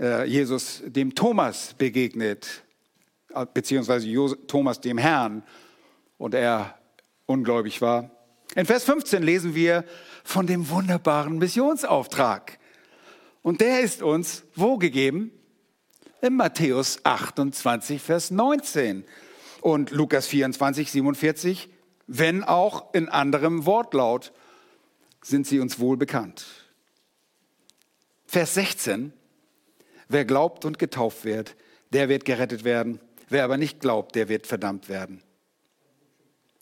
äh, Jesus dem Thomas begegnet, äh, beziehungsweise Thomas dem Herrn und er ungläubig war. In Vers 15 lesen wir von dem wunderbaren Missionsauftrag. Und der ist uns wo gegeben? In Matthäus 28, Vers 19 und Lukas 24, 47, wenn auch in anderem Wortlaut, sind sie uns wohl bekannt. Vers 16, Wer glaubt und getauft wird, der wird gerettet werden. Wer aber nicht glaubt, der wird verdammt werden.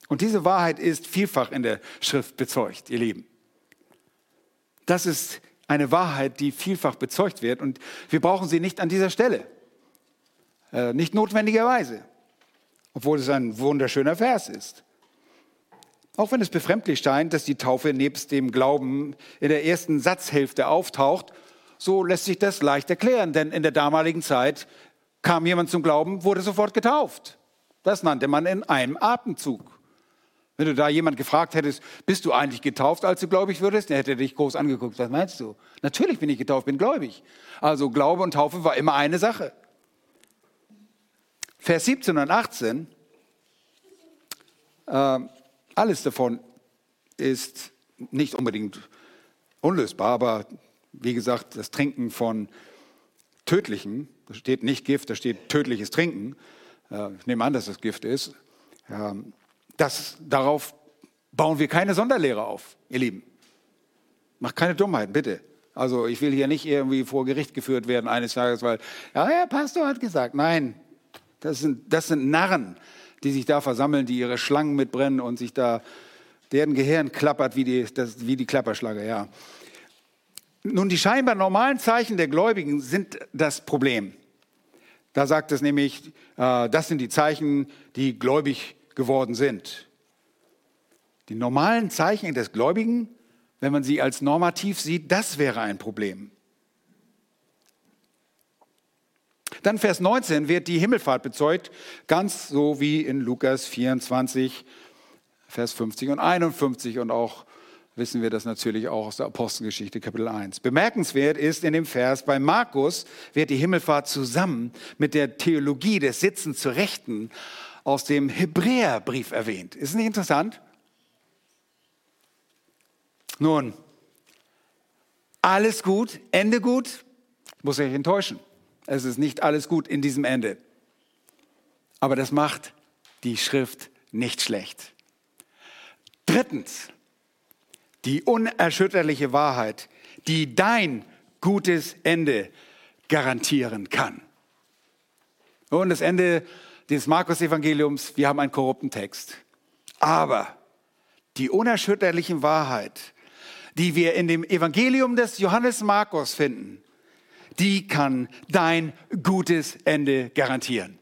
Und diese Wahrheit ist vielfach in der Schrift bezeugt, ihr Lieben. Das ist eine Wahrheit, die vielfach bezeugt wird und wir brauchen sie nicht an dieser Stelle. Äh, nicht notwendigerweise, obwohl es ein wunderschöner Vers ist. Auch wenn es befremdlich scheint, dass die Taufe nebst dem Glauben in der ersten Satzhälfte auftaucht, so lässt sich das leicht erklären, denn in der damaligen Zeit kam jemand zum Glauben, wurde sofort getauft. Das nannte man in einem Atemzug. Wenn du da jemand gefragt hättest, bist du eigentlich getauft, als du gläubig würdest, dann hätte er dich groß angeguckt. Was meinst du? Natürlich bin ich getauft, bin gläubig. Also Glaube und Taufe war immer eine Sache. Vers 17 und 18, äh, alles davon ist nicht unbedingt unlösbar, aber wie gesagt, das Trinken von tödlichen, da steht nicht Gift, da steht tödliches Trinken. Äh, ich nehme an, dass es Gift ist. Ähm, das, darauf bauen wir keine Sonderlehre auf, ihr Lieben. Macht keine Dummheit, bitte. Also ich will hier nicht irgendwie vor Gericht geführt werden eines Tages, weil, ja, der Pastor hat gesagt, nein, das sind, das sind Narren, die sich da versammeln, die ihre Schlangen mitbrennen und sich da, deren Gehirn klappert wie die, das, wie die Klapperschlange, ja. Nun, die scheinbar normalen Zeichen der Gläubigen sind das Problem. Da sagt es nämlich, äh, das sind die Zeichen, die gläubig geworden sind. Die normalen Zeichen des Gläubigen, wenn man sie als normativ sieht, das wäre ein Problem. Dann Vers 19 wird die Himmelfahrt bezeugt, ganz so wie in Lukas 24, Vers 50 und 51 und auch wissen wir das natürlich auch aus der Apostelgeschichte Kapitel 1. Bemerkenswert ist in dem Vers, bei Markus wird die Himmelfahrt zusammen mit der Theologie des Sitzens zur Rechten aus dem Hebräerbrief erwähnt. Ist nicht interessant? Nun, alles gut, Ende gut, muss ich enttäuschen. Es ist nicht alles gut in diesem Ende. Aber das macht die Schrift nicht schlecht. Drittens, die unerschütterliche Wahrheit, die dein gutes Ende garantieren kann. Und das Ende des Markus-Evangeliums, wir haben einen korrupten Text. Aber die unerschütterliche Wahrheit, die wir in dem Evangelium des Johannes Markus finden, die kann dein gutes Ende garantieren.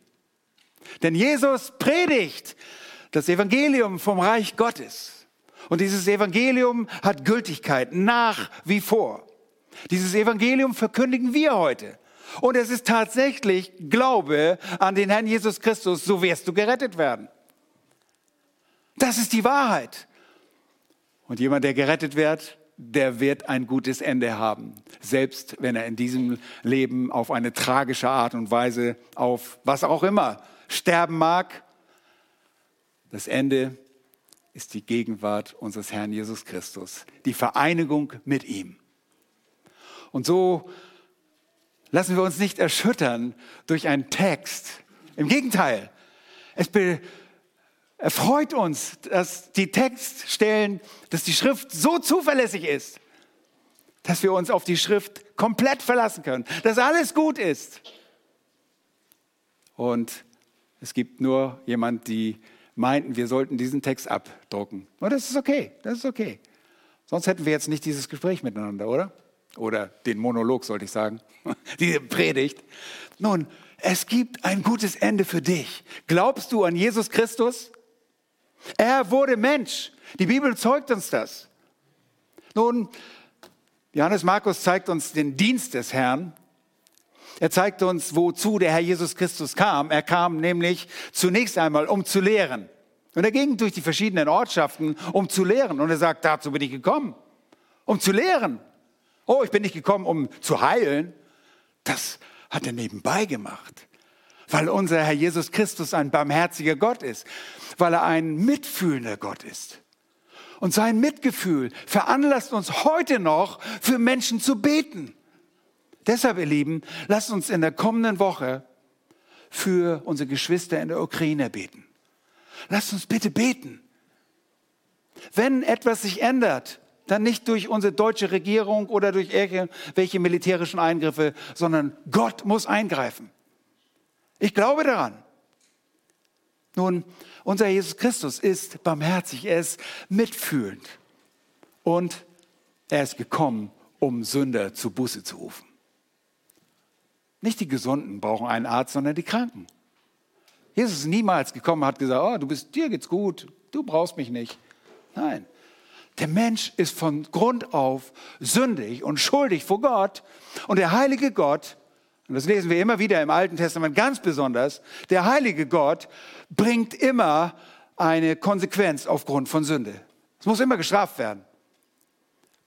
Denn Jesus predigt das Evangelium vom Reich Gottes. Und dieses Evangelium hat Gültigkeit nach wie vor. Dieses Evangelium verkündigen wir heute. Und es ist tatsächlich Glaube an den Herrn Jesus Christus, so wirst du gerettet werden. Das ist die Wahrheit. Und jemand, der gerettet wird, der wird ein gutes Ende haben. Selbst wenn er in diesem Leben auf eine tragische Art und Weise, auf was auch immer, sterben mag. Das Ende ist die Gegenwart unseres Herrn Jesus Christus, die Vereinigung mit ihm. Und so lassen wir uns nicht erschüttern durch einen Text. Im Gegenteil, es erfreut uns, dass die Textstellen, dass die Schrift so zuverlässig ist, dass wir uns auf die Schrift komplett verlassen können, dass alles gut ist. Und es gibt nur jemand, die meinten, wir sollten diesen Text abdrucken. Und das ist okay, das ist okay. Sonst hätten wir jetzt nicht dieses Gespräch miteinander, oder? Oder den Monolog, sollte ich sagen. Diese Predigt. Nun, es gibt ein gutes Ende für dich. Glaubst du an Jesus Christus? Er wurde Mensch. Die Bibel zeugt uns das. Nun, Johannes Markus zeigt uns den Dienst des Herrn. Er zeigt uns, wozu der Herr Jesus Christus kam. Er kam nämlich zunächst einmal, um zu lehren. Und er ging durch die verschiedenen Ortschaften, um zu lehren. Und er sagt, dazu bin ich gekommen, um zu lehren. Oh, ich bin nicht gekommen, um zu heilen. Das hat er nebenbei gemacht, weil unser Herr Jesus Christus ein barmherziger Gott ist, weil er ein mitfühlender Gott ist. Und sein Mitgefühl veranlasst uns heute noch, für Menschen zu beten. Deshalb, ihr Lieben, lasst uns in der kommenden Woche für unsere Geschwister in der Ukraine beten. Lasst uns bitte beten. Wenn etwas sich ändert, dann nicht durch unsere deutsche Regierung oder durch irgendwelche militärischen Eingriffe, sondern Gott muss eingreifen. Ich glaube daran. Nun, unser Jesus Christus ist barmherzig, er ist mitfühlend und er ist gekommen, um Sünder zu Buße zu rufen. Nicht die Gesunden brauchen einen Arzt, sondern die Kranken. Jesus ist niemals gekommen und hat gesagt, oh, du bist, dir geht's gut, du brauchst mich nicht. Nein. Der Mensch ist von Grund auf sündig und schuldig vor Gott. Und der heilige Gott, und das lesen wir immer wieder im Alten Testament ganz besonders, der heilige Gott bringt immer eine Konsequenz aufgrund von Sünde. Es muss immer gestraft werden.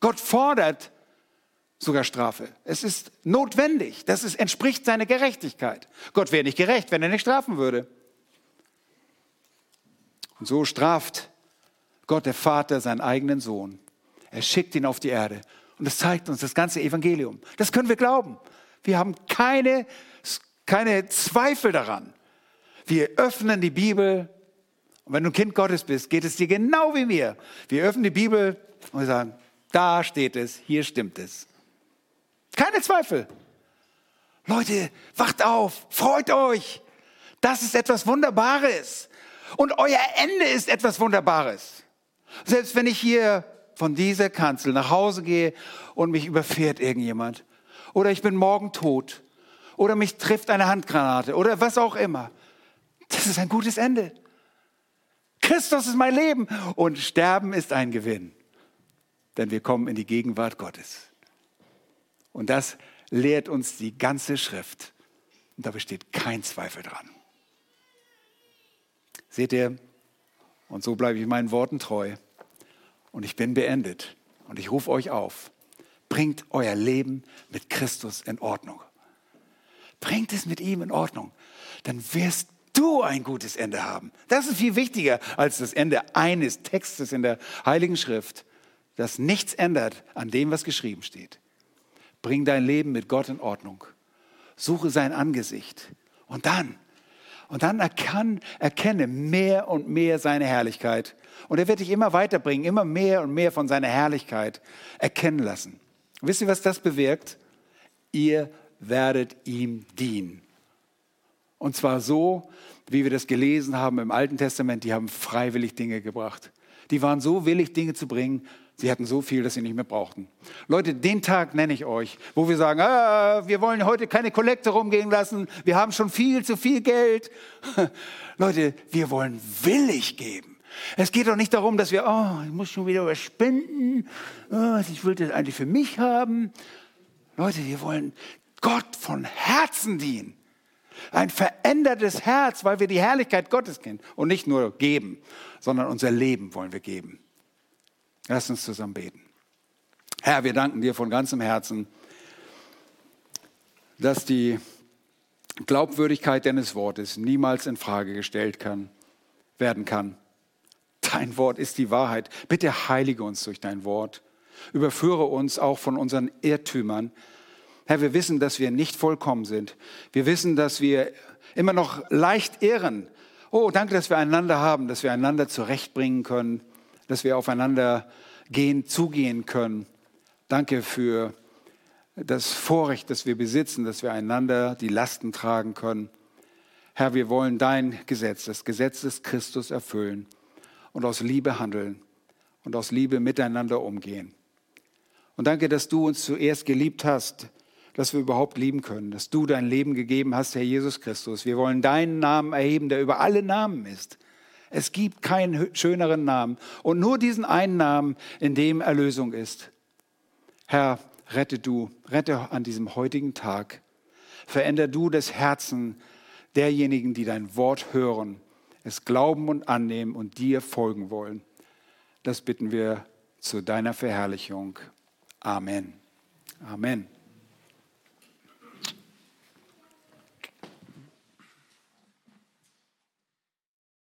Gott fordert sogar Strafe. Es ist notwendig. Das ist, entspricht seiner Gerechtigkeit. Gott wäre nicht gerecht, wenn er nicht strafen würde. Und so straft Gott der Vater seinen eigenen Sohn. Er schickt ihn auf die Erde. Und das zeigt uns das ganze Evangelium. Das können wir glauben. Wir haben keine, keine Zweifel daran. Wir öffnen die Bibel. Und wenn du ein Kind Gottes bist, geht es dir genau wie mir. Wir öffnen die Bibel und wir sagen, da steht es, hier stimmt es. Keine Zweifel. Leute, wacht auf, freut euch. Das ist etwas Wunderbares. Und euer Ende ist etwas Wunderbares. Selbst wenn ich hier von dieser Kanzel nach Hause gehe und mich überfährt irgendjemand, oder ich bin morgen tot, oder mich trifft eine Handgranate, oder was auch immer, das ist ein gutes Ende. Christus ist mein Leben und Sterben ist ein Gewinn, denn wir kommen in die Gegenwart Gottes. Und das lehrt uns die ganze Schrift. Und da besteht kein Zweifel dran. Seht ihr, und so bleibe ich meinen Worten treu. Und ich bin beendet. Und ich rufe euch auf, bringt euer Leben mit Christus in Ordnung. Bringt es mit ihm in Ordnung. Dann wirst du ein gutes Ende haben. Das ist viel wichtiger als das Ende eines Textes in der Heiligen Schrift, das nichts ändert an dem, was geschrieben steht. Bring dein Leben mit Gott in Ordnung. Suche sein Angesicht. Und dann und dann erkann, erkenne mehr und mehr seine Herrlichkeit. Und er wird dich immer weiterbringen, immer mehr und mehr von seiner Herrlichkeit erkennen lassen. Wisst ihr, was das bewirkt? Ihr werdet ihm dienen. Und zwar so, wie wir das gelesen haben im Alten Testament, die haben freiwillig Dinge gebracht. Die waren so willig, Dinge zu bringen, Sie hatten so viel, dass sie nicht mehr brauchten. Leute, den Tag nenne ich euch, wo wir sagen, ah, wir wollen heute keine Kollekte rumgehen lassen, wir haben schon viel zu viel Geld. Leute, wir wollen willig geben. Es geht doch nicht darum, dass wir, oh, ich muss schon wieder was spenden, oh, ich will das eigentlich für mich haben. Leute, wir wollen Gott von Herzen dienen. Ein verändertes Herz, weil wir die Herrlichkeit Gottes kennen und nicht nur geben, sondern unser Leben wollen wir geben. Lass uns zusammen beten. Herr, wir danken dir von ganzem Herzen, dass die Glaubwürdigkeit deines Wortes niemals in Frage gestellt kann, werden kann. Dein Wort ist die Wahrheit. Bitte heilige uns durch dein Wort. Überführe uns auch von unseren Irrtümern. Herr, wir wissen, dass wir nicht vollkommen sind. Wir wissen, dass wir immer noch leicht irren. Oh, danke, dass wir einander haben, dass wir einander zurechtbringen können dass wir aufeinander gehen, zugehen können. Danke für das Vorrecht, das wir besitzen, dass wir einander die Lasten tragen können. Herr, wir wollen dein Gesetz, das Gesetz des Christus erfüllen und aus Liebe handeln und aus Liebe miteinander umgehen. Und danke, dass du uns zuerst geliebt hast, dass wir überhaupt lieben können, dass du dein Leben gegeben hast, Herr Jesus Christus. Wir wollen deinen Namen erheben, der über alle Namen ist. Es gibt keinen schöneren Namen und nur diesen einen Namen, in dem Erlösung ist. Herr, rette du, rette an diesem heutigen Tag. Veränder du das Herzen derjenigen, die dein Wort hören, es glauben und annehmen und dir folgen wollen. Das bitten wir zu deiner Verherrlichung. Amen. Amen.